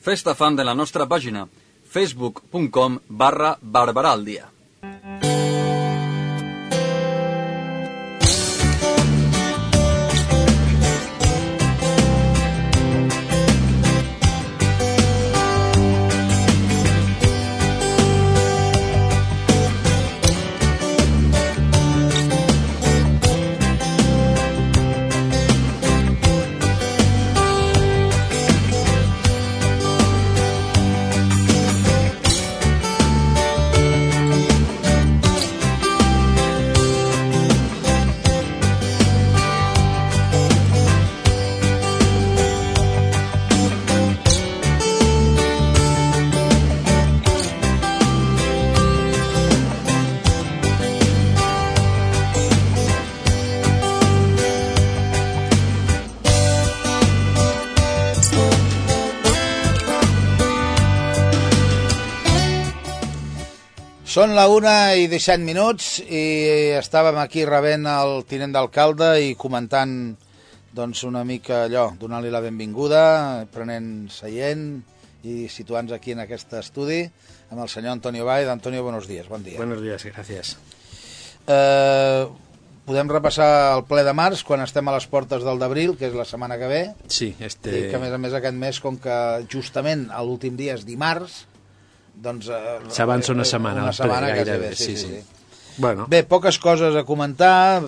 Fes-te fan de la nostra pàgina facebook.com barra barberaldia. Són la una i 17 minuts i estàvem aquí rebent el tinent d'alcalde i comentant doncs, una mica allò, donant-li la benvinguda, prenent seient i situant-nos aquí en aquest estudi amb el senyor Antonio Baez. Antonio, buenos días, bon dia. Buenos días, gracias. Eh, podem repassar el ple de març quan estem a les portes del d'abril, que és la setmana que ve, Sí, i este... que a més a més aquest mes, com que justament l'últim dia és dimarts, doncs... Eh, S'avança una setmana, Una setmana gairebé, gairebé, sí, sí, sí, sí. Bueno, Bé, poques coses a comentar.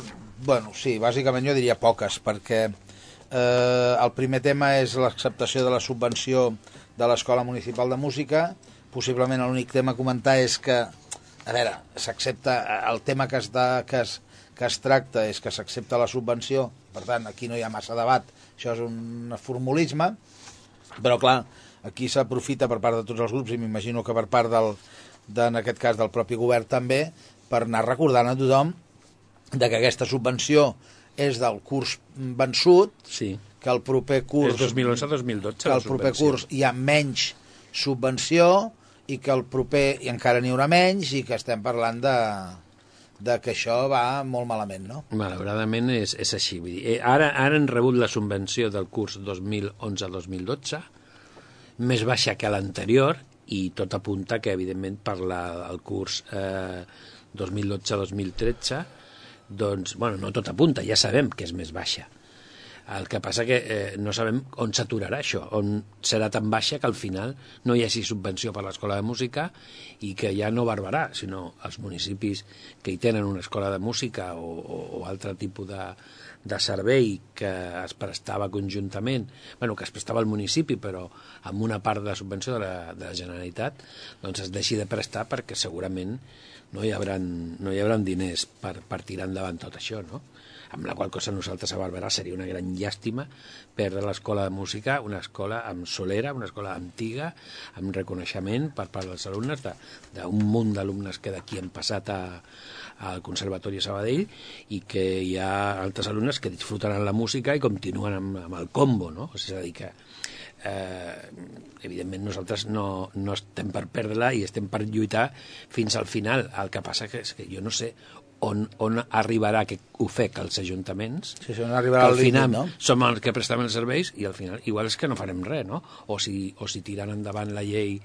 Bueno, sí, bàsicament jo diria poques, perquè eh, el primer tema és l'acceptació de la subvenció de l'Escola Municipal de Música. Possiblement l'únic tema a comentar és que, a veure, s'accepta el tema que es, da, que es, que es tracta és que s'accepta la subvenció, per tant, aquí no hi ha massa debat, això és un formulisme, però clar, aquí s'aprofita per part de tots els grups i m'imagino que per part del, de, en aquest cas del propi govern també per anar recordant a tothom de que aquesta subvenció és del curs vençut sí. que el proper curs És 2011-2012. que el proper curs hi ha menys subvenció i que el proper i encara n'hi haurà menys i que estem parlant de, de que això va molt malament, no? Malauradament és, és així. Vull dir, eh, ara, ara han rebut la subvenció del curs 2011-2012, més baixa que l'anterior, i tot apunta que, evidentment, per la, el curs eh, 2012-2013, doncs, bueno, no tot apunta, ja sabem que és més baixa. El que passa que eh, no sabem on s'aturarà això, on serà tan baixa que al final no hi hagi subvenció per l'escola de música i que ja no barbarà, sinó els municipis que hi tenen una escola de música o, o, o altre tipus de, de servei que es prestava conjuntament, bueno, que es prestava al municipi, però amb una part de la subvenció de la, de la Generalitat, doncs es deixi de prestar perquè segurament no hi haurà, no hi haurà diners per, per tirar endavant tot això, no? Amb la qual cosa nosaltres a Barberà seria una gran llàstima perdre l'escola de música, una escola amb solera, una escola antiga, amb reconeixement per part dels alumnes, d'un munt d'alumnes que d'aquí han passat a, al Conservatori de Sabadell i que hi ha altres alumnes que disfrutaran la música i continuen amb, amb el combo, no? És a dir, que eh, evidentment nosaltres no, no estem per perdre-la i estem per lluitar fins al final. El que passa que, és que jo no sé on, on arribarà que ofec als ajuntaments, Sí, sí, on arribarà que al el límit, final no? som els que prestem els serveis i al final igual és que no farem res, no? O si, o si tiran endavant la llei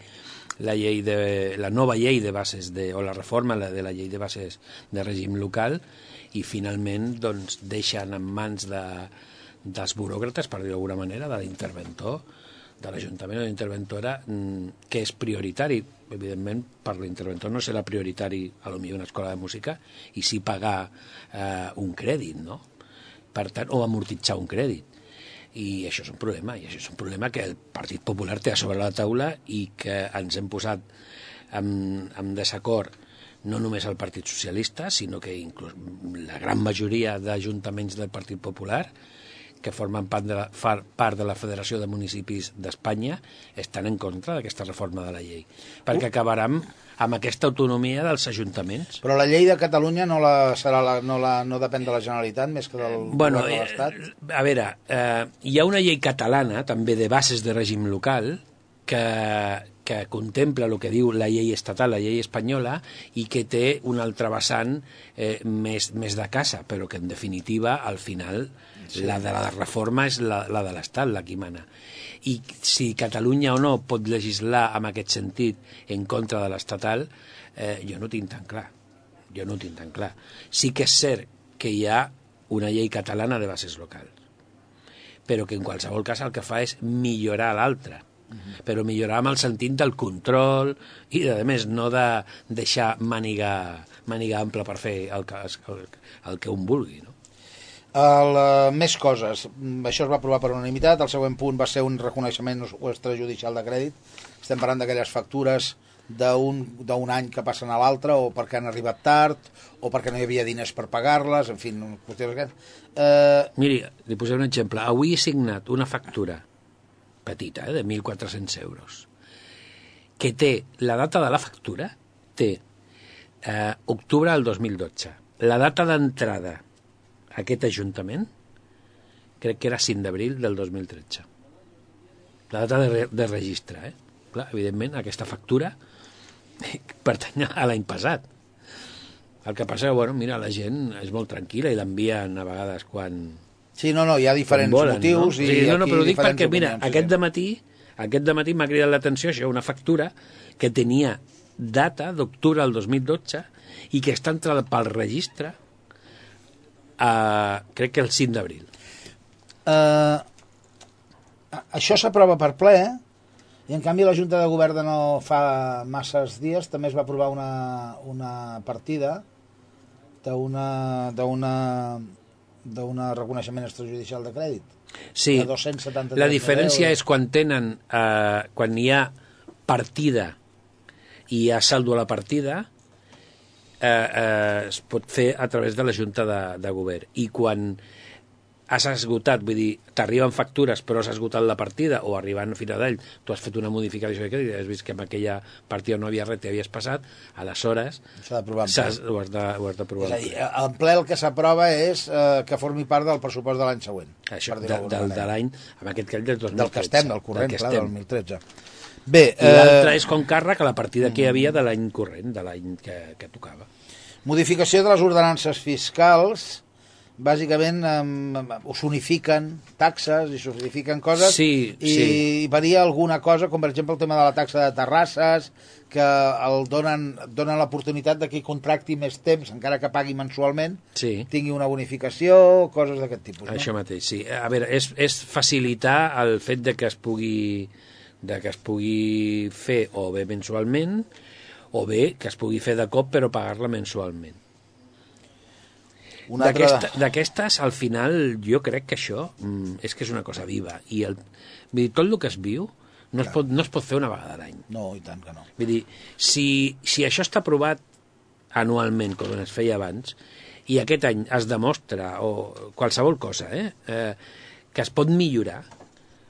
la llei de, la nova llei de bases de, o la reforma la de la llei de bases de règim local i finalment doncs, deixen en mans de, dels buròcrates, per dir d'alguna manera, de l'interventor, de l'Ajuntament o de l'interventora, mm, que és prioritari. Evidentment, per l'interventor no serà prioritari a lo millor una escola de música i sí pagar eh, un crèdit, no? Per tant, o amortitzar un crèdit. I això és un problema, i això és un problema que el Partit Popular té a sobre la taula i que ens hem posat en, en desacord no només el Partit Socialista, sinó que inclús la gran majoria d'ajuntaments del Partit Popular que formen part de, la, far, part de la Federació de Municipis d'Espanya estan en contra d'aquesta reforma de la llei, perquè acabarem amb aquesta autonomia dels ajuntaments. Però la llei de Catalunya no, la, serà la, no, la, no depèn de la Generalitat més que del Bueno, govern de eh, l'Estat? a veure, eh, hi ha una llei catalana, també de bases de règim local, que, que contempla el que diu la llei estatal, la llei espanyola, i que té un altre vessant eh, més, més de casa, però que en definitiva, al final, sí. la de la reforma és la, la de l'Estat, la que mana. I si Catalunya o no pot legislar en aquest sentit en contra de l'estatal, eh, jo no tinc tan clar. Jo no tinc tan clar. Sí que és cert que hi ha una llei catalana de bases locals, però que en qualsevol cas el que fa és millorar l'altra però millorar amb el sentit del control i, a més, no de deixar màniga, màniga ampla per fer el que, el, el que un vulgui, no? El, uh, més coses. Això es va aprovar per unanimitat. El següent punt va ser un reconeixement extrajudicial de crèdit. Estem parlant d'aquelles factures d'un any que passen a l'altre o perquè han arribat tard o perquè no hi havia diners per pagar-les, en fi, qüestions d'aquest. Eh... Miri, li posaré un exemple. Avui he signat una factura petita, eh, de 1.400 euros, que té, la data de la factura, té eh, octubre del 2012. La data d'entrada aquest Ajuntament crec que era 5 d'abril del 2013. La data de, re, de registre, eh? Clar, evidentment, aquesta factura pertany a l'any passat. El que passa que, bueno, mira, la gent és molt tranquil·la i l'envien a vegades quan, Sí, no, no, hi ha diferents volen, motius. No? I sí, no, no, però ho dic perquè, mira, aquest de matí, aquest de matí m'ha cridat l'atenció això, una factura que tenia data d'octubre del 2012 i que està entrada pel registre a, crec que el 5 d'abril. Uh, això s'aprova per ple, eh? i en canvi la Junta de Govern de no fa masses dies també es va aprovar una, una partida d'un reconeixement extrajudicial de crèdit. Sí, la diferència és quan tenen, eh, quan hi ha partida i hi ha saldo a la partida, eh, eh, es pot fer a través de la Junta de, de Govern. I quan has esgotat, vull dir, t'arriben factures però has esgotat la partida o arribant a final d'ell tu has fet una modificació i has vist que en aquella partida no havia res, t'havies passat aleshores s'ha d'aprovar ho has d'aprovar és a dir, en ple el que s'aprova és eh, que formi part del pressupost de l'any següent això, de, del, de l'any, en aquest cas del 2013 del que estem, del corrent, del clar, del 2013 Bé, I eh... l'altre és com càrrec a la partida que hi havia de l'any corrent, de l'any que, que tocava. Modificació de les ordenances fiscals bàsicament um, s'unifiquen taxes i s'unifiquen coses sí, i sí. varia alguna cosa, com per exemple el tema de la taxa de terrasses, que el donen, donen l'oportunitat de que contracti més temps, encara que pagui mensualment, sí. tingui una bonificació, coses d'aquest tipus. No? Això mateix, sí. A veure, és, és facilitar el fet de que es pugui de que es pugui fer o bé mensualment o bé que es pugui fer de cop però pagar-la mensualment D'aquestes, al final, jo crec que això mm, és que és una cosa viva. I el, vull dir, tot el que es viu no es, pot, no es pot fer una vegada a l'any. No, i tant que no. Vull dir, si, si això està aprovat anualment, com es feia abans, i aquest any es demostra, o qualsevol cosa, eh, eh, que es pot millorar,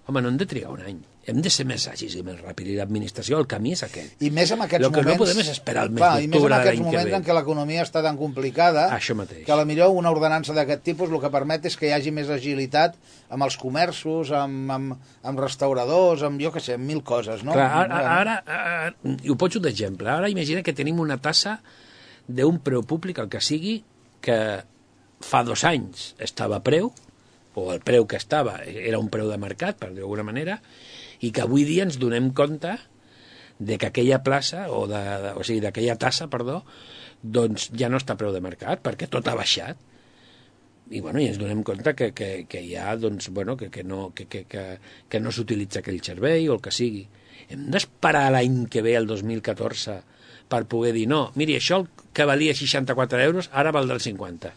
home, no hem de trigar un any hem de ser més àgils i més ràpids, i l'administració, el camí és aquest. I més en aquests el que moments... no podem és esperar el mes d'octubre I més en aquests moments en què l'economia està tan complicada Això mateix. que a la millor una ordenança d'aquest tipus el que permet és que hi hagi més agilitat amb els comerços, amb, amb, amb restauradors, amb jo que sé, amb mil coses, no? Clar, ara, ara, ara, ho poso d'exemple, ara imagina que tenim una tassa d'un preu públic, el que sigui, que fa dos anys estava a preu, o el preu que estava era un preu de mercat, per dir d'alguna manera, i que avui dia ens donem compte de que aquella plaça, o, de, de, o sigui, d'aquella tassa, perdó, doncs ja no està a preu de mercat, perquè tot ha baixat. I, bueno, i ens donem compte que, que, que hi ha, doncs, bueno, que, que no, que, que, que, que no s'utilitza aquell servei o el que sigui. Hem d'esperar l'any que ve, el 2014, per poder dir, no, miri, això que valia 64 euros, ara val del 50.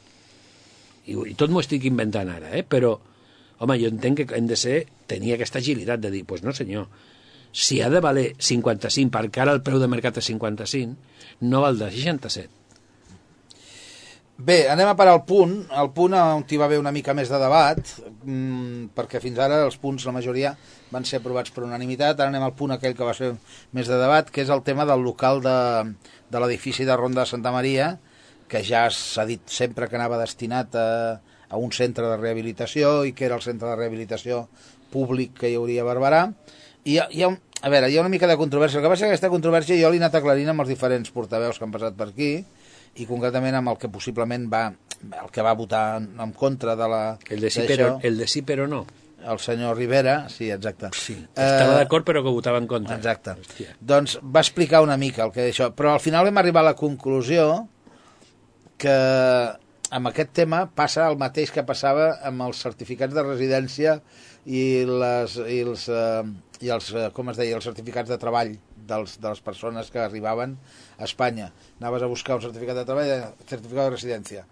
I, i tot m'ho estic inventant ara, eh? però Home, jo entenc que hem de ser, tenir aquesta agilitat de dir, doncs pues no senyor, si ha de valer 55 perquè ara el preu de mercat és 55, no val de 67. Bé, anem a parar al punt, al punt on hi va haver una mica més de debat, mmm, perquè fins ara els punts, la majoria, van ser aprovats per unanimitat, ara anem al punt aquell que va ser més de debat, que és el tema del local de, de l'edifici de Ronda de Santa Maria, que ja s'ha dit sempre que anava destinat a, a un centre de rehabilitació i que era el centre de rehabilitació públic que hi hauria a Barberà. I hi ha, hi ha, a veure, hi ha una mica de controvèrsia. El que passa és que aquesta controvèrsia jo l'he anat aclarint amb els diferents portaveus que han passat per aquí i concretament amb el que possiblement va el que va votar en, en contra de la El de sí, però, el de sí, però no. el senyor Rivera, sí, exacte. Sí. Eh, Estava d'acord, però que votava en contra. Exacte. Hòstia. Doncs va explicar una mica el que això, però al final vam arribar a la conclusió que amb aquest tema passa el mateix que passava amb els certificats de residència i, les, i els, eh, i els, eh, com es deia, els certificats de treball dels, de les persones que arribaven a Espanya. Anaves a buscar un certificat de treball, eh, certificat de residència.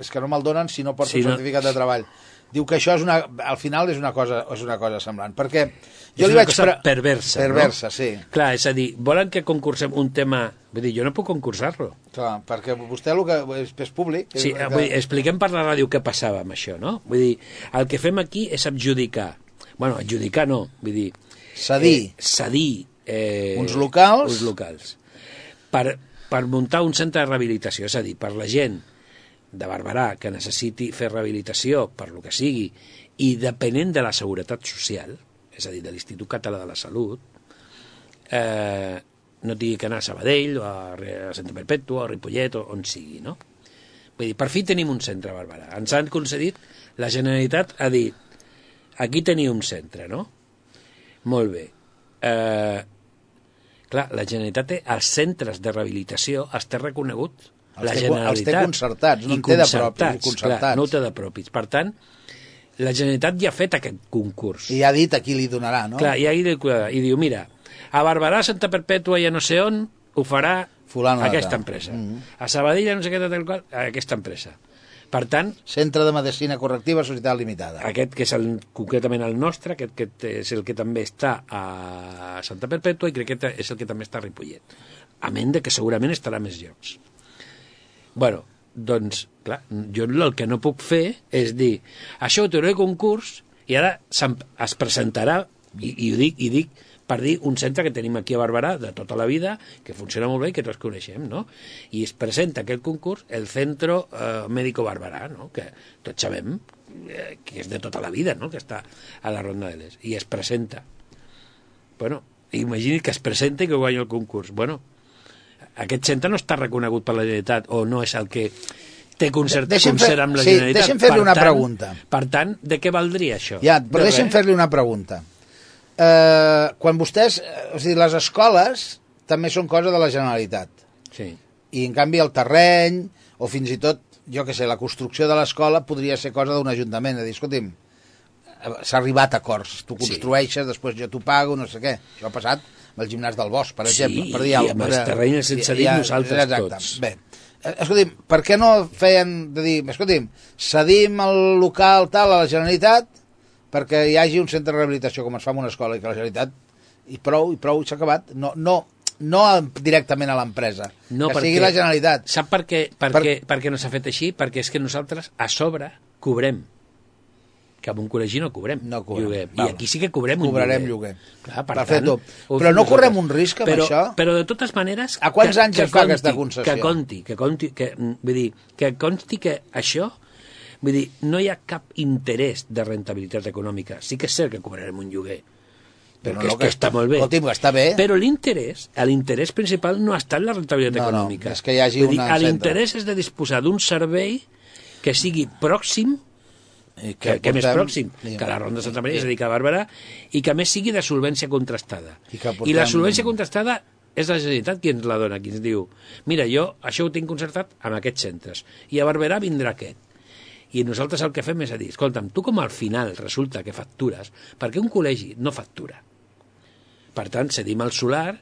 És que no me'l donen si no porto Si no- certificat de treball. Diu que això és una, al final és una cosa, és una cosa semblant, perquè És jo li una vaig... cosa pre- perversa, no? Perversa, sí. Clar, és a dir, volen que concursem un tema... Vull dir, jo no puc concursar-lo. Clar, perquè vostè el que és, és públic. Sí, que... vull dir, expliquem per la ràdio què passava amb això, no? Vull dir, el que fem aquí és adjudicar. bueno, adjudicar no, vull dir... Cedir. Eh, cedir... Eh, Uns locals. Uns locals. Per, per muntar un centre de rehabilitació, és a dir, per la gent de Barberà que necessiti fer rehabilitació per lo que sigui i depenent de la seguretat social, és a dir, de l'Institut Català de la Salut, eh, no tingui que anar a Sabadell o a, a Santa Perpètua o a Ripollet o on sigui, no? Vull dir, per fi tenim un centre a Barberà. Ens han concedit, la Generalitat ha dit, aquí teniu un centre, no? Molt bé. Eh, clar, la Generalitat té els centres de rehabilitació, els té reconegut Els la té- els té Generalitat. concertats, no en té de propis, concertats. Clar, no té de propis. Per tant, la Generalitat ja ha fet aquest concurs. I ha dit a qui li donarà, no? Clar, i, ahí, i diu, mira, a Barberà, Santa Perpètua i a no sé on, ho farà Fulano aquesta empresa. Mhm. A Sabadell, a no sé què, tal qual, aquesta empresa. Per tant, Centre de Medicina Correctiva, Societat Limitada. aquest que és el, concretament el nostre, aquest que és el que també està a Santa Perpètua i crec que és el que també està a Ripollet. A ment de que segurament estarà a més llocs. Bueno, doncs, clar, jo el que no puc fer és dir, això ho teuré concurs i ara es presentarà, i, i ho dic, i dic per dir un centre que tenim aquí a Barberà de tota la vida, que funciona molt bé i que tots coneixem, no? I es presenta aquest concurs el Centro eh, Médico Barberà, no? Que tots sabem eh, que és de tota la vida, no? Que està a la Ronda de l'Est. I es presenta. Bueno, imagini que es presenta i que guanya el concurs. Bueno, aquest centre no està reconegut per la Generalitat o no és el que té concert, Deixem fer- concert amb la sí, Generalitat. deixem fer-li una tant- pregunta. Per tant, de què valdria això? Ja, però De deixa'm res. fer-li una pregunta. Eh, quan vostès... eh, O sigui, les escoles també són cosa de la Generalitat. Sí. I, en canvi, el terreny, o fins i tot, jo que sé, la construcció de l'escola podria ser cosa d'un ajuntament. És a dir, escolti'm, eh, s'ha arribat a acords. Tu Sí. construeixes, després jo t'ho pago, no sé què. Això ha passat amb el gimnàs del Bosch, per Sí, exemple. Per i dir alguna amb els terrenys sense I- dir i- nosaltres exacte. tots. Bé, Eh, escolti'm, per què no feien de dir, escolti'm, cedim el local tal a la Generalitat perquè hi hagi un centre de rehabilitació com es fa en una escola i que la Generalitat i prou, i prou, i s'ha acabat. No, no, no directament a l'empresa, No, que perquè- sigui la Generalitat. Sap per què, per, Per- què, per què no s'ha fet així? Perquè és que nosaltres, a sobre, cobrem. Que en un col·legi no cobrem, No cobrem, lloguer. val. I aquí sí que cobrem un Cobrarem lloguer. lloguer. Clar, per Perfecte. tant, ho Però no correm un risc amb però, això? Però de totes maneres... A quants anys es fa aquesta concessió? Que conti, que conti, que, mm, vull dir, que consti que això Vull dir, no hi ha cap interès de rentabilitat econòmica. Sí que és cert que cobrarem un lloguer, perquè No, és no, que està molt bé. Escolti'm, està bé. Però l'interès, l'interès principal no està en la rentabilitat No, no, econòmica. és que hi hagi Vull una L'interès és de disposar d'un servei que sigui pròxim I que, que més portem- pròxim que la Ronda de Santa Maria, és a dir, que a Bàrbara, i que més sigui de solvència contrastada. I que I, portem- la solvència contrastada és la Generalitat qui ens la dona, qui ens diu mira, jo això ho tinc concertat amb aquests centres, i a Barberà vindrà aquest. I nosaltres el que fem és a dir, escolta'm, tu com al final resulta que factures, perquè un col·legi no factura. Per tant, cedim el solar,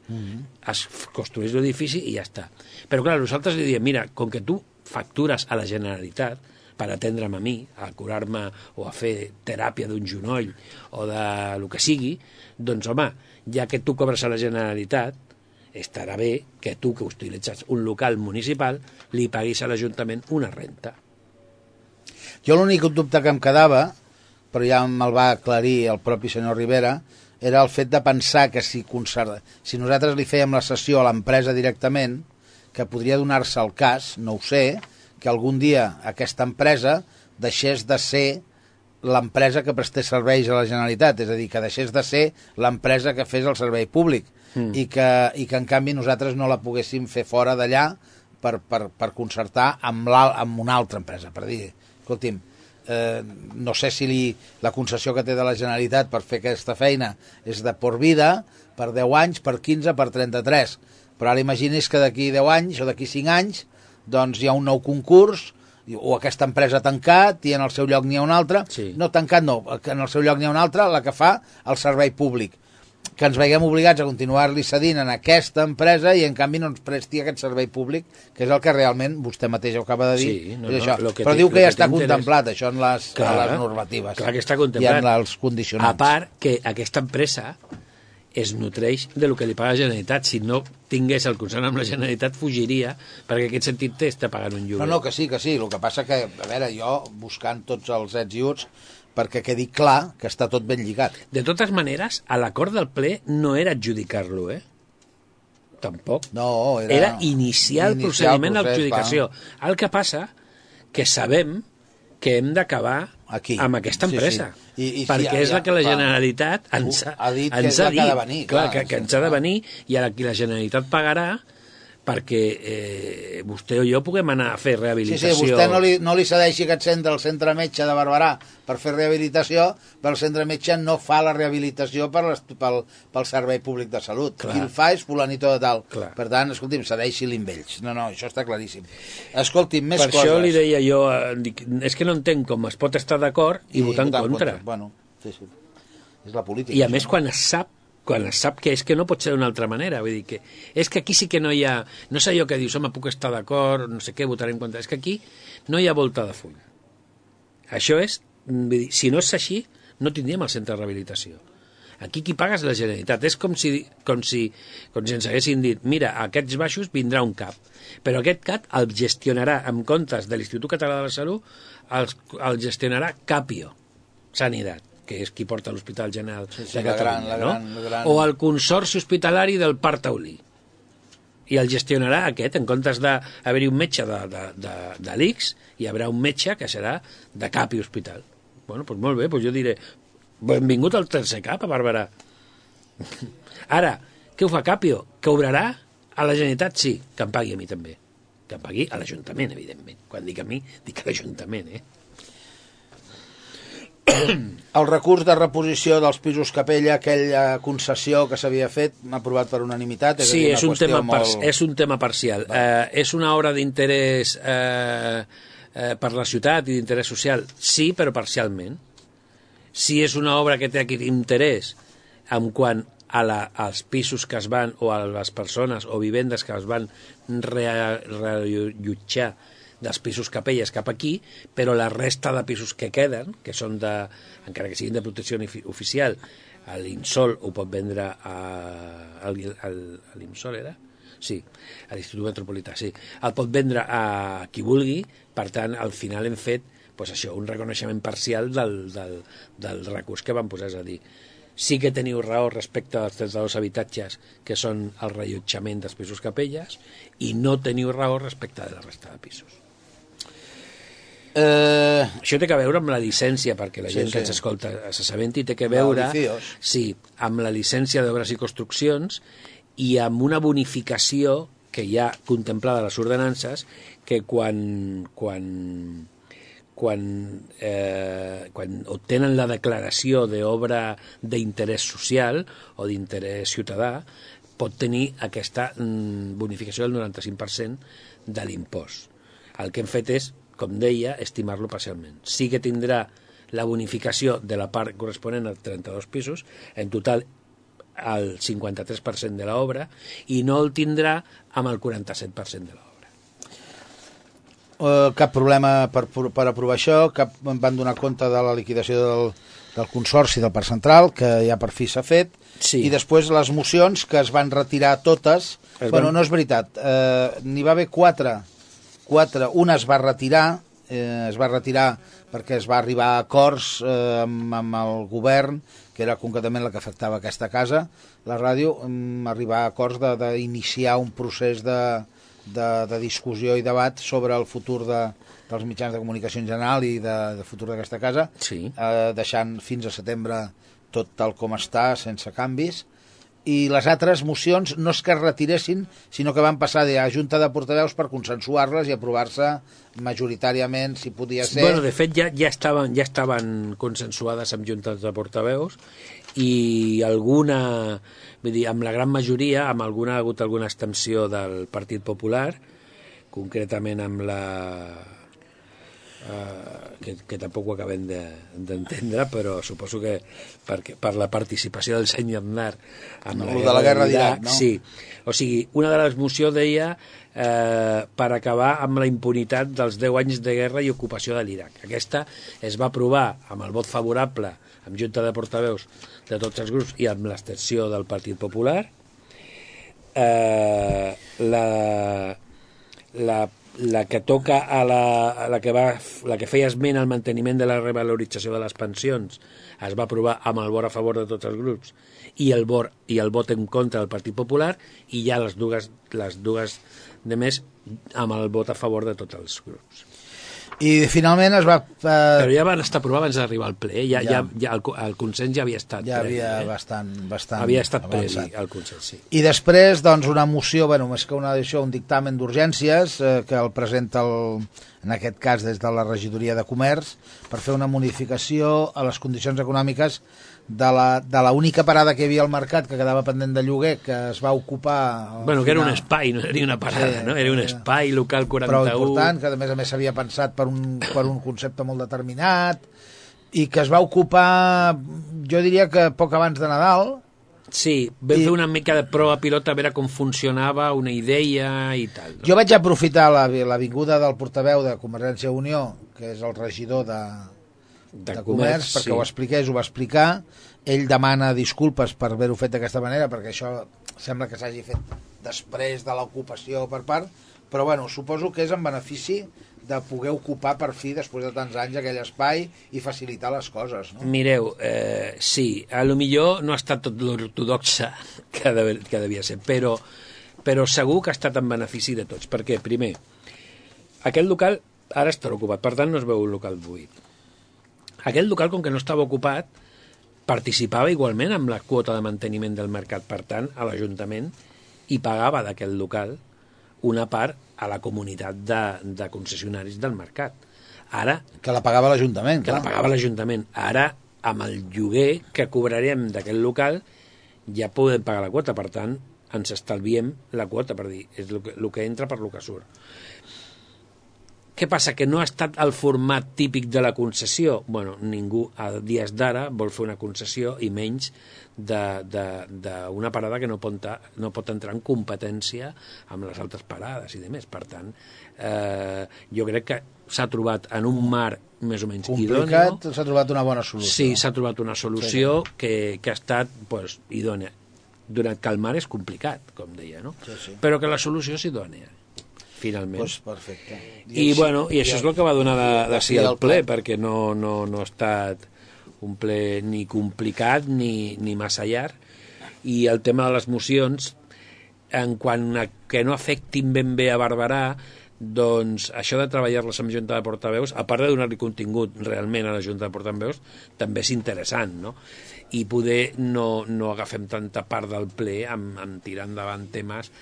es construeix l'edifici i ja està. Però clar, nosaltres li diem, mira, com que tu factures a la Generalitat per atendre'm a mi, a curar-me o a fer teràpia d'un genoll o de lo que sigui, doncs home, ja que tu cobres a la Generalitat, estarà bé que tu, que utilitzes un local municipal, li paguis a l'Ajuntament una renta. Jo l'únic dubte que em quedava, però ja me'l va aclarir el propi senyor Rivera, era el fet de pensar que si, concert... si nosaltres li fèiem la sessió a l'empresa directament, que podria donar-se el cas, no ho sé, que algun dia aquesta empresa deixés de ser l'empresa que prestés serveis a la Generalitat, és a dir, que deixés de ser l'empresa que fes el servei públic mm. i, que, i que en canvi nosaltres no la poguéssim fer fora d'allà per, per, per concertar amb, amb una altra empresa, per dir, escolti'm, eh, no sé si li, la concessió que té de la Generalitat per fer aquesta feina és de por vida, per 10 anys, per 15, per 33, però ara imagini's que d'aquí 10 anys o d'aquí 5 anys doncs hi ha un nou concurs o aquesta empresa ha tancat i en el seu lloc n'hi ha una altra, Sí. no tancat no, que en el seu lloc n'hi ha una altra, la que fa el servei públic que ens veiem obligats a continuar-li cedint en aquesta empresa i en canvi no ens presti aquest servei públic, que és el que realment vostè mateix ho acaba de dir. Sí, no, no, això. que Però té- diu lo que ja que està contemplat, això en les, Clar, en les normatives. clar que està I contemplat. en els condicionants. A part que aquesta empresa es nutreix de lo que li paga la Generalitat. Si no tingués el concern amb la Generalitat, fugiria, perquè en aquest sentit té està pagant un lloguer. No, no, que sí, que sí. El que passa que, a veure, jo buscant tots els ets i uts perquè quedi clar que està tot ben lligat. De totes maneres, a l'acord del ple no era adjudicar-lo, eh? Tampoc. No, era... Era iniciar el procediment d'adjudicació. El que passa que sabem que hem d'acabar amb aquesta Sí, empresa. sí. I- i perquè és ja, la que la. Generalitat ens ha, Ha dit ens és ha que ha de dit. venir, clar, clar, que, que ens ha de venir i ara aquí la Generalitat pagarà perquè eh, vostè o jo puguem anar a fer Sí, rehabilitació. sí, vostè no li, no li cedeixi aquest centre al centre metge de Barberà per fer rehabilitació, però el centre metge no fa la rehabilitació per les, pel, pel servei públic de salut. Clar. Qui el fa és fulanito de tal. Clar. Per tant, escolti'm, cedeixi-li amb ells. No, no, això està claríssim. Escolti'm, més per coses. això li deia jo, eh, dic, és que no entenc com es pot estar d'acord i, votar en contra. Bueno, sí, sí. És la política. I a això. més quan es sap quan sap que és que no pot ser d'una altra manera vull dir que és que aquí sí que no hi ha no sé jo que dius, home, puc estar d'acord no sé què, votaré en contra, és que aquí no hi ha volta de full. Això és, vull dir, si no és així no tindríem el centre de rehabilitació. Aquí qui paga és la Generalitat. És com si, com si, com si ens haguessin dit mira, a aquests baixos vindrà un CAP però aquest CAP el gestionarà en comptes de l'Institut Català de la Salut el, el gestionarà Capio Sanitat que és qui porta l'Hospital General Sí, sí, de la Catalunya, gran- la no? gran- la gran- o el Consorci Hospitalari del Parc Taulí i el gestionarà aquest, en comptes d'haver-hi un metge de, de, de, de l'X, hi haurà un metge que serà de CAP i hospital. Bueno, doncs molt bé, doncs jo diré, benvingut al tercer CAP a Barberà. Ara, què ho fa Capio? Que obrarà a la Generalitat? Sí, que em pagui a mi també. Que em pagui a l'Ajuntament, evidentment. Quan dic a mi, dic a l'Ajuntament, eh? El recurs de reposició dels pisos Capella, aquella concessió que s'havia fet, m'ha aprovat per unanimitat. És Sí, és un, tema par molt... és un tema parcial. Eh, és una obra d'interès eh, eh, per la ciutat i d'interès social? Sí, però parcialment. Si és una obra que té aquest interès en quant a la, als pisos que es van, o a les persones o vivendes que es van rea- reallotjar dels pisos capelles cap aquí, però la resta de pisos que queden, que són de, encara que siguin de protecció ofi- oficial, l'Insol ho pot vendre a, a, a, a l'Imsol, era? Sí, a l'Institut Metropolità, sí. El pot vendre a qui vulgui, per tant, al final hem fet pues això, un reconeixement parcial del, del, del recurs que van posar, és a dir, sí que teniu raó respecte als 32 habitatges que són el rellotjament dels pisos capelles i no teniu raó respecte de la resta de pisos. Eh, Això té que veure amb la llicència, perquè la Sí, gent que sí. ens escolta s'assabenti, té que veure sí, amb la llicència d'obres i construccions i amb una bonificació que hi ha contemplada a les ordenances que quan, quan, quan, eh, quan obtenen la declaració d'obra d'interès social o d'interès ciutadà pot tenir aquesta mm, bonificació del 95% de l'impost. El que hem fet és, com deia, estimar-lo parcialment. Sí que tindrà la bonificació de la part corresponent als 32 pisos, en total el 53% de l'obra, i no el tindrà amb el 47% de l'obra. eh, cap problema per, per aprovar això, cap, em van donar compte de la liquidació del, del Consorci del Parc Central, que ja per fi s'ha fet, Sí. i després les mocions que es van retirar totes, Es bueno, van- no és veritat, eh, n'hi va haver quatre, quatre, una es va retirar, eh, es va retirar perquè es va arribar a acords eh, amb, amb el govern, que era concretament la que afectava aquesta casa, la ràdio, mm, arribar a acords de- d'iniciar un procés de de, de discussió i debat sobre el futur de, dels mitjans de comunicació en general i de, de futur d'aquesta casa, Sí. eh, deixant fins a setembre tot tal com està, sense canvis, i les altres mocions no és que es retiressin, sinó que van passar de a Junta de Portaveus per consensuar-les i aprovar-se majoritàriament, si podia ser... Bueno, de fet, ja, ja, estaven, ja estaven consensuades amb juntes de portaveus i alguna, vull dir, amb la gran majoria, amb alguna ha hagut alguna extensió del Partit Popular, concretament amb la... Uh, que, que tampoc ho acabem de- d'entendre, però suposo que perquè, per la participació del senyor Aznar amb No, lo de la guerra d'Iraq, no? Sí, o sigui, una de les mocions deia eh, per acabar amb la impunitat dels 10 anys de guerra i ocupació de l'Iraq. Aquesta es va aprovar amb el vot favorable amb Junta de Portaveus de tots els grups i amb l'extensió del Partit Popular. Eh, la, la, la que toca a la, a la que va, la que feia esment al manteniment de la revalorització de les pensions es va aprovar amb el vot a favor de tots els grups i el vot, i el vot en contra del Partit Popular i ja les dues, les dues de més amb el vot a favor de tots els grups. I finalment es va... Però Eh, ja van estar aprovant abans d'arribar al ple, ja, ja. Ja. Ja, el, el consens ja havia estat ja havia eh? bastant, bastant havia estat avançat. el consens, sí. I després, doncs, una moció, bueno, més que una això, un dictamen d'urgències eh, que el presenta, el, en aquest cas, des de la regidoria de comerç, per fer una modificació a les condicions econòmiques de la, de la única parada que hi havia al mercat que quedava pendent de lloguer, que es va ocupar... Bueno, que era un final. espai, no era una parada, Sí, no? Era un espai local 41. prou important, que a més a més s'havia pensat per un, per un concepte molt determinat i que es va ocupar, jo diria que poc abans de Nadal, Sí, vam I- fer una mica de prova pilota a veure com funcionava, una idea i tal. Jo vaig aprofitar la, la vinguda del portaveu de Convergència i Unió, que és el regidor de, de, de comerç, perquè ho expliqués, ho va explicar. Ell demana disculpes per haver-ho fet d'aquesta manera, perquè això sembla que s'hagi fet després de l'ocupació per part, però bueno, suposo que és en benefici de poder ocupar per fi, després de tants anys, aquell espai i facilitar les coses. No? Mireu, eh, sí, a lo millor no ha estat tot l'ortodoxa que, de, que devia ser, però, però segur que ha estat en benefici de tots. Perquè, primer, aquest local ara està ocupat, per tant no es veu un local buit. Aquest local, com que no estava ocupat, participava igualment amb la quota de manteniment del mercat, per tant, a l'Ajuntament, i pagava d'aquest local una part a la comunitat de, de concessionaris del mercat. Ara, Que la pagava l'Ajuntament, que clar. la pagava l'Ajuntament. Ara, amb el lloguer que cobrarem d'aquest local, ja podem pagar la quota. Per tant, ens estalviem la quota, per dir, és el que, el que entra per el que surt. Què passa? Que no ha estat el format típic de la concessió? bueno, ningú a dies d'ara vol fer una concessió i menys d'una parada que no pot, no pot entrar en competència amb les altres parades i demés. Per tant, eh, jo crec que s'ha trobat en un mar més o menys idoni. Complicat, s'ha trobat una bona solució. Sí, s'ha trobat una solució que, que ha estat pues, idònea. Donat que el mar és complicat, com deia, no? Sí, sí. Però que la solució és idònea, finalment. Pues perfecte. I, bueno, i això és el que va donar de, de i al el ple, ple. perquè no, no, no ha estat un ple ni complicat ni, ni massa llarg. I el tema de les mocions, en quant a que no afectin ben bé a Barberà, doncs això de treballar-les amb Junta de Portaveus, a part de donar-li contingut realment a la Junta de Portaveus, també és interessant, no? I poder no, no agafem tanta part del ple amb, amb tirar endavant temes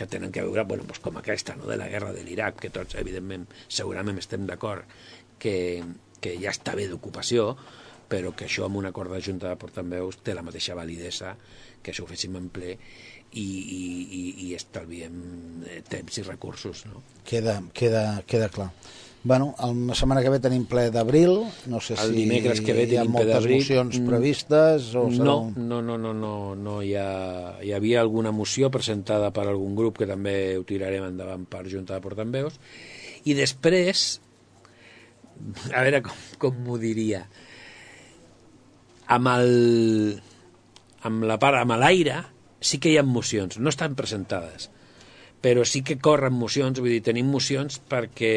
que tenen que veure, bueno, doncs com aquesta, no? de la guerra de l'Iraq, que tots, evidentment, segurament estem d'acord que, que ja està bé d'ocupació, però que això amb un acord de Junta de Portaveus té la mateixa validesa que això ho féssim en ple i, i, i, i estalviem eh, temps i recursos, no? Queda, queda, queda clar. Bueno, la setmana que ve tenim ple d'abril, no sé El si dimecres que ve hi ha moltes mocions Mm, previstes o serà No, un... no, no, no, no, no hi, ha, hi havia alguna moció presentada per algun grup que també ho tirarem endavant per Junta de Portaveus. I després a veure com, com m'ho diria amb el amb la part, amb l'aire sí que hi ha mocions, no estan presentades però sí que corren mocions, vull dir, tenim mocions perquè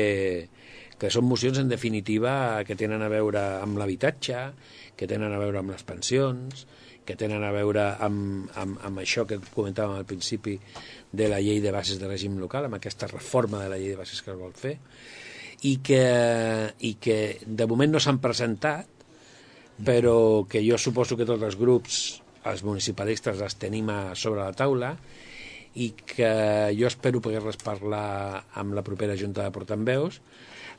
que són mocions en definitiva que tenen a veure amb l'habitatge, que tenen a veure amb les pensions que tenen a veure amb, amb, amb això que comentàvem al principi de la llei de bases de règim local, amb aquesta reforma de la llei de bases que es vol fer, i que, i que de moment no s'han presentat, però que jo suposo que tots els grups, els municipalistes, les tenim a sobre la taula i que jo espero poder-les parlar amb la propera Junta de Portaveus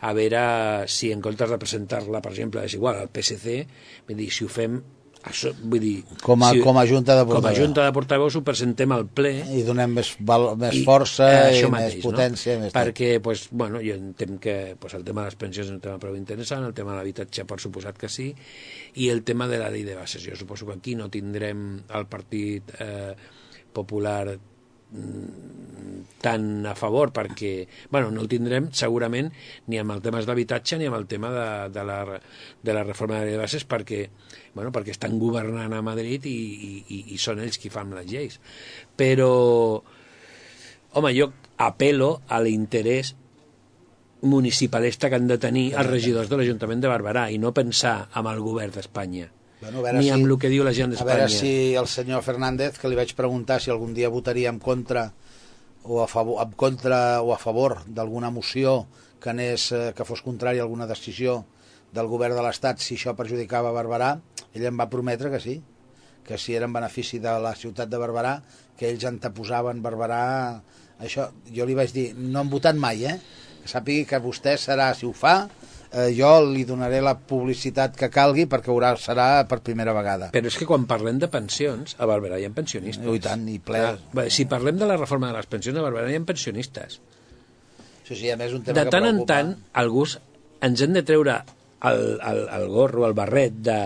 a veure si en comptes de presentar-la, per exemple, és igual al PSC, vull dir, si ho fem això, vull dir, Com a, si, com a Junta de com a Portaveus. Junta de Portaveus ho presentem al ple I donem més, val, més i, força eh, i això més potència. no? Més perquè pues, bueno, jo entenc que pues, el tema de les pensions és un tema prou interessant, el tema de l'habitatge per suposat que sí, i el tema de la llei de bases. Jo suposo que aquí no tindrem el Partit eh, Popular tan a favor perquè, bueno, no el tindrem segurament ni amb el temes d'habitatge ni amb el tema de, de, la, de la reforma de bases perquè, bueno, perquè estan governant a Madrid i, i, i són ells qui fan les lleis. Però, home, jo apelo a l'interès municipalista que han de tenir els regidors de l'Ajuntament de Barberà i no pensar amb el govern d'Espanya Bueno, a veure ni si- amb el que diu la gent A d'Espanya. veure si el senyor Fernández, que li vaig preguntar si algun dia votaria en contra o a favor, en contra o a favor d'alguna moció que, anés, eh, que fos contrària a alguna decisió del govern de l'Estat, si això perjudicava Barberà, ell em va prometre que sí, que si era en benefici de la ciutat de Barberà, que ells anteposaven Barberà... Això, jo li vaig dir, no han votat mai, eh? Que sàpigui que vostè serà, si ho fa, eh, jo li donaré la publicitat que calgui perquè haurà, serà per primera vegada. Però és que quan parlem de pensions, a Barberà hi ha pensionistes. I tant, i ple. Bé, si parlem de la reforma de les pensions, a Barberà hi ha pensionistes. Sí, sí, a més, un tema De que tant en preocupa. tant, alguns ens hem de treure el, el, el gorro, el barret de,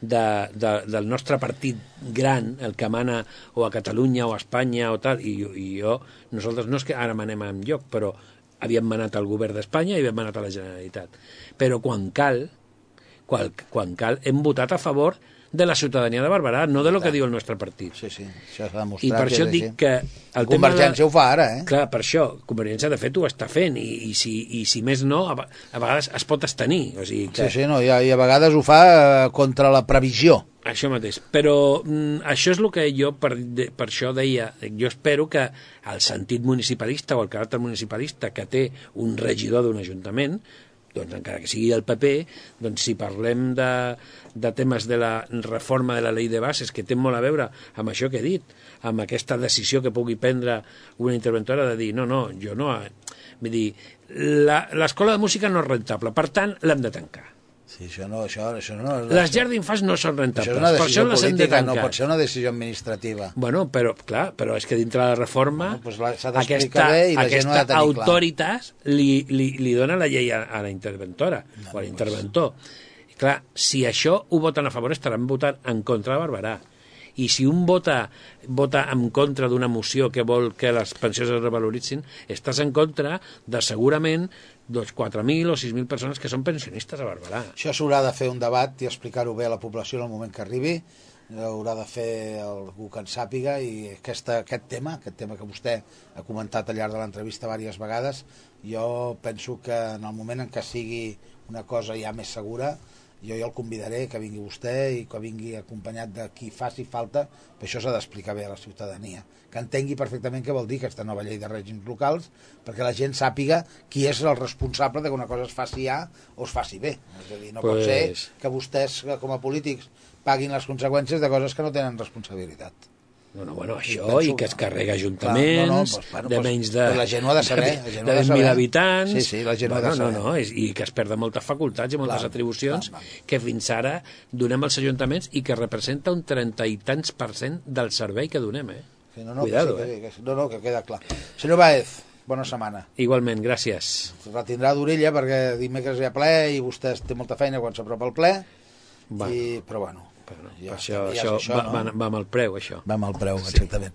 de, de, del nostre partit gran, el que mana o a Catalunya o a Espanya o tal, i, i jo, nosaltres no és que ara manem en lloc, però havíem manat al govern d'Espanya i havíem manat a la Generalitat. Però quan cal, quan, quan cal, hem votat a favor de la ciutadania de Barberà, no de lo que diu el nostre partit. Sí, sí, això s'ha demostrat. I per això dic així. que... El tema de... Convergència ho fa ara, eh? Clar, per això, Convergència de fet ho està fent i, i, si, i si més no, a, a vegades es pot estenir. O sigui que, Sí, sí, no, i a, i a vegades ho fa eh, contra la previsió. Això mateix. Però mm, això és el que jo, per, de, per això deia, jo espero que el sentit municipalista o el caràcter municipalista que té un regidor d'un ajuntament, doncs encara que sigui del PP, doncs si parlem de, de temes de la reforma de la llei de bases, que té molt a veure amb això que he dit, amb aquesta decisió que pugui prendre una interventora de dir, no, no, jo no... eh, Vull dir, la- l'escola de música no és rentable, per tant, l'hem de tancar. Sí, això no, això, això no... Les llars d'infants no són això rentables, és una per decisió això de política, no pot ser una decisió administrativa. Bueno, però, clar, però és que dintre de la reforma Bueno, doncs la- aquesta, bé i la gent aquesta tenir clar. autoritas li, li, li dona la llei a, a la interventora o a l'interventor. I clar, si això ho voten a favor estaran votant en contra de Barberà. I si un vota, vota en contra d'una moció que vol que les pensions es revaloritzin, estàs en contra de segurament doncs, 4.000 o 6.000 persones que són pensionistes a Barberà. Això s'haurà de fer un debat i explicar-ho bé a la població en el moment que arribi. Haurà de fer algú que en sàpiga i aquesta, aquest tema, aquest tema que vostè ha comentat al llarg de l'entrevista diverses vegades, jo penso que en el moment en què sigui una cosa ja més segura, jo ja el convidaré que vingui vostè i que vingui acompanyat de qui faci falta, però això s'ha d'explicar bé a la ciutadania, que entengui perfectament què vol dir aquesta nova llei de règims locals, perquè la gent sàpiga qui és el responsable de que una cosa es faci A o es faci B. És a dir, no pot Pues- ser que vostès, com a polítics, paguin les conseqüències de coses que no tenen responsabilitat. No, no, bueno, això, penso i que es carrega ajuntaments, no, no, doncs, bueno, de menys de... la gent ho ha de saber, la de de saber. 20.000 habitants... Sí, sí, la gent ho ha de bueno, saber. No, no, és, i que es perden moltes facultats i moltes Clar, atribucions clar, clar. que fins ara donem als ajuntaments i que representa un 30 i tants per cent del servei que donem, eh? Sí, no, no, Cuidado, que sí, eh? que, sí, no, no, que queda clar. Senyor Baez, bona setmana. Igualment, gràcies. Es retindrà d'orella perquè dimecres hi ha ple i vostè té molta feina quan s'apropa el ple, Va, i, però bueno, bueno, això, està, ja és això, això, va, no? va, va amb el preu, això. va amb el preu, exactament.